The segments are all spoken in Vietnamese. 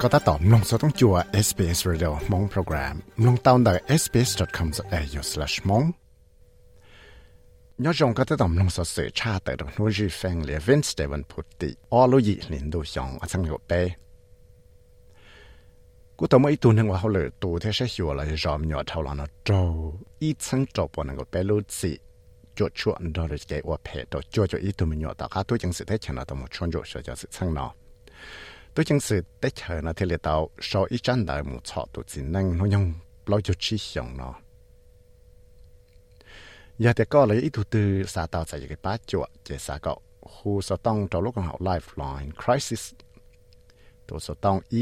ก็ตัดต่อมลงสต้องจัว SBS Radio มงโปรแกรมลงตาวน์ได้ sbs.com.au/mong ย้อนจงก็ตัดต่อมลงสสื่อชาติดนู้จีแฟงเลวินสเตวันพุตติออลุยลินดูยองอันสังหเปกูตัวไม่ตัวหนึ่งว่าเขาเลยตัวที่ใช้หัวเลยจอมหยอดเท่านั้นโจอีชั้งจบปนก็เปลุสิจดชวนดอลเกว่าเพจตัวจดจอีตัวมันหยอดแต่ข้าตัวจังสิได้ชนะตัวมันชวนจดเสียจะสิชั้งเนาะ tôi chẳng sự tết chờ nó thì liệt tàu sau ít chân đời một chọ tụ chỉ năng nó nhung lo cho chi xong nó. Giờ thì có lấy ít thủ tư xã tàu sẽ cái bát chuột chế xã cậu. Khu sở tông trong lúc học lifeline crisis. Tổ sở tông e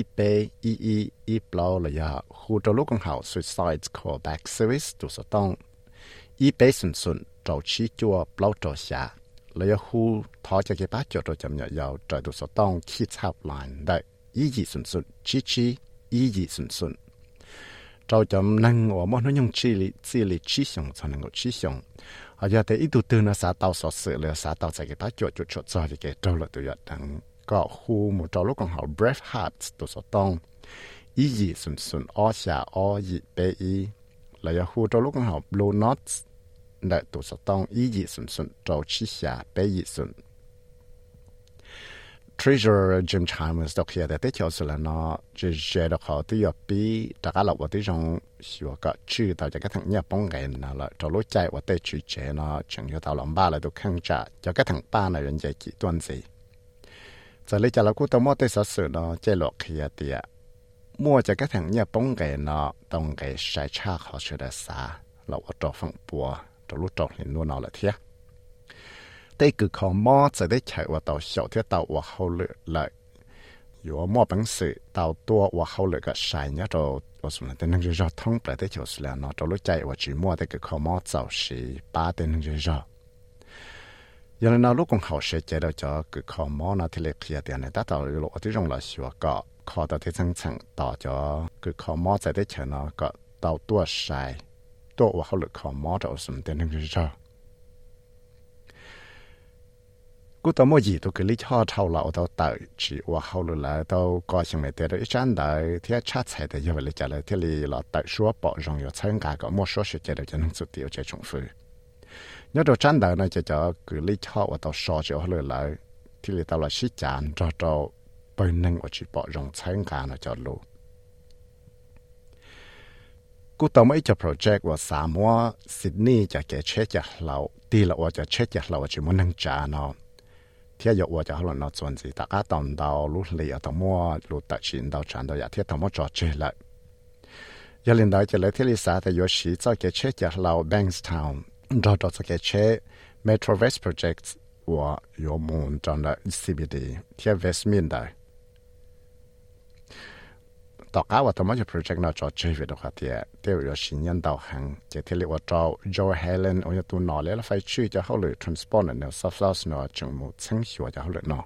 EE E blow là giờ khu trong lúc học suicide callback service. Tổ sở tông IP sơn sơn trong chi chua blow trong xả 你要呼他这个把脚都怎么要再度说当起草难的，意义顺顺，起起意义顺顺。就怎能我们能用智力智力去想才能够去想，而且第一度对那啥到所事了啥到这个把脚就出在这个走了都要等，个呼木走路刚好 breath heart 都说当意义顺顺，二下二一百一，来要呼走路刚好 blue knots。đại tổ sở tông ý dị xuân xuân chi xà bế dị xuân. Treasurer Jim Chalmers đọc hiểu tại chỗ sự là chỉ dễ được họ tự bị đã cả lọc vào tự dùng hiểu cả chữ tạo thằng nhà bóng ngày nào là trâu lối chạy và tự chữ chế nó chẳng hiểu tạo lòng ba là được trả cho cái thằng ba này 人家 chỉ tuân gì. Giờ lấy cho là cú tao mua tới sở sự nó chế lọc kia tiệt mua cho cái thằng nhà bóng ngày nó tông ngày sai cha họ sự đã xa lọc vào trâu phẳng bùa trâu lúc trâu lên nô nào là thế đây cứ khó mò sẽ để chạy vào tàu sầu thế tàu và hậu lửa lại dù mò bằng sự tàu tua và hậu lửa cái sai nhá trâu ở xuống là năng rửa thông lại để chiều xuống là nó trâu lúc chạy và chỉ mò để cứ khó mò tàu sĩ ba tên năng rửa giờ này nào lúc còn hậu sẽ chạy đâu cho cứ khó mò nó thì lấy kia tiền này ta tàu lộ thì rong là sửa cọ khó tàu thì chẳng chẳng tàu cho cứ khó mò sẽ để chạy nó cọ tàu tua sai ตัวว่าเขาหลุดขอมอจะสมเต็นึงจะชอกูตัวมื่อยีตัวก็ลิชอเท่าเราตัวเตอจีว่าเขาหลุดแล้วตัวก็ยังไม่เตอร์อีจันได้ที่ชาติใส่แต่ยังไม่เลยจะเลยที่ลีเราเตอชัวปอรองอยู่เชิงกาก็มั่วชัวเสียใจเลยจะนั่งสุดเดียวจะชงฟื้นยอดจันได้นะจะจะก็ลิชอว่าตัวชอจะเขาหลุดแล้วที่ลีตัวเราชิจานจะจะไปนั่งว่าจีปอรองเชิงกาเนาะจะรู้ กูต้องไม่จะโปรเจกต์ว่าสามว่าซิดนีย์จะเกเช็จะเราตีละว่าจะเช็จะเราจะมันนังจาเนาะเที่ยวว่าจะเราเนาะส่วนสิตากาตอนดาวรู้เลยต้องมัวรู้ตัดสินดาวฉันดาวอยากเที่ยต้อมัวจอดเจเลยยาลินดาวจะเลยที่ลิซาแต่ยชีจะเกเช็จะเราแบงส์ทาวน์ดาวจะเกเช็เมโทรเวสโปรเจกต์ว่าโยมูนจอนละ CBD เที่ยเวสมินได้ ต่อก้าวตัวมันจะโปรเจกต์น่าจอดเชื่อวิดค่ะเดียเดียวสิญญาณดาวหังจะที่เรียกว่าจอโจเฮเลนโอ้ยตัวนอเลยแล้วไฟชื่อจะเขาเลย transport เนี่ย soft loss เนาะจงมูชั้งหัวจะเขาเลยเนาะ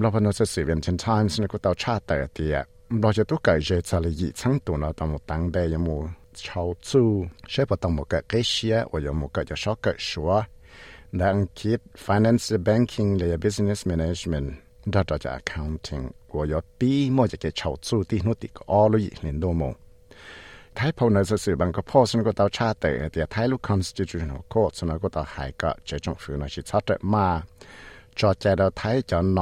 เราพนจะสื่อเป็น ten times เนี่ยก็ตัวชาติเดียเราจะตัวเกิดจะจะเลยยี่ชั้งตัวเนาะตัวมูตั้งได้ยังมูชาวจูใช่ปะตัวมูเกิดเกษียว่ายังมูเกิดจะชอบเกิดชัวดังคิด finance banking เลย business management 那大家，accounting，我要比莫一个筹资的额度高了亿很多么？泰国那个士兵跟炮声跟打仗的，那个泰国 constitution code，咱们国家这种法律是抄的嘛？再加上泰国讲，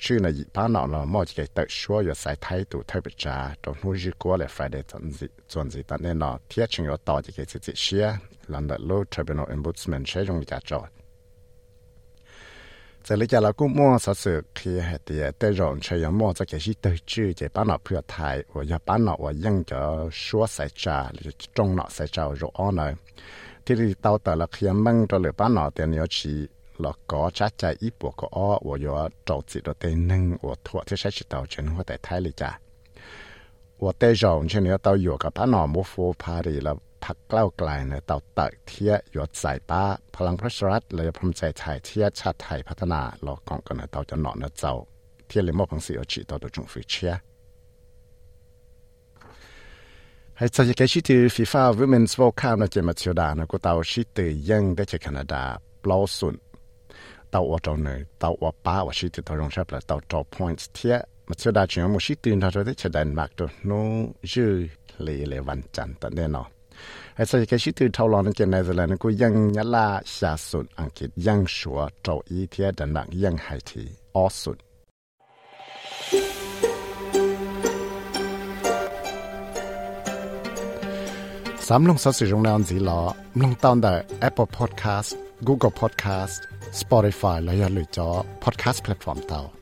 咱们一般讲了，莫一个特殊，有些态度特别差，中午一过来发的，真是真是的，那哪贴出有到这个这些，让得路这边的人民使用一下着。 จะเลยจะเราก็มั่วสัสือคือเหตุแต่รอนเชยมั่วจะเกี่ยวกับจื้อจะป้านอเพื่อไทยว่าจะป้านอว่ายังจะชัวใส่จ่าหรือจงหนอใส่จ่ารู้อ้อเนยที่เราเต่าแต่ละเคียมั่งจะเหลือป้านอเตียนยชีเราก็ชัดใจอีปวกก็อ้อว่าจะจดจิตเราเต็นหนึ่งว่าทั่วที่ใช้จิตเต่าเชนหัวแต่ไทยเลยจ้ะว่าแต่รอนเชนเนี่ยเต่าอยู่กับป้านอมุฟูพารีแล้ว พักเกล้าไกลเนี่ยเต่าเตักเทียยศสายป้า พลังพระชรัฐเลยพรมใจไทยเทียชาติไทยพัฒนาหลอกกองกันเต่าจะหนอนเจ้า เทียเลยมอบพังสีอจีต่อตัวจงฟิเชียให้จะยังคิดถึงฟีฟ่าวิมเมนส์วอลคาวนะเจมาเชียวดานะกูเต่าชิตยังได้จากแคนาดาปลอสุนเต่าว่าจอเนยเต่าว่าป้าว่าชิตตัวรงชับเลยเต่าจอ points เทียม mà chưa đã chuyện một sĩ tuyên thôi rồi thế đàn mạc rồi nó dư lì lì văn chẳng tận đây nó hay sao cái sĩ tuyên thâu lòng cái này là nó cũng ยั ไอ้สิ่งที่ชื่อเท่าลอนนั่นเจนในสแลนกูยังยะลาชาสุนอังกฤษยังชัวเจอีเทียดันักยังไฮทีออสุนสามลงสสิรงนานสีหลอลงตอนได้ Apple Podcast Google Podcast ร์ติฟายและยังหรือจอดแคสต์แพลตฟอร์มเตา